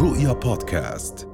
رؤيا بودكاست.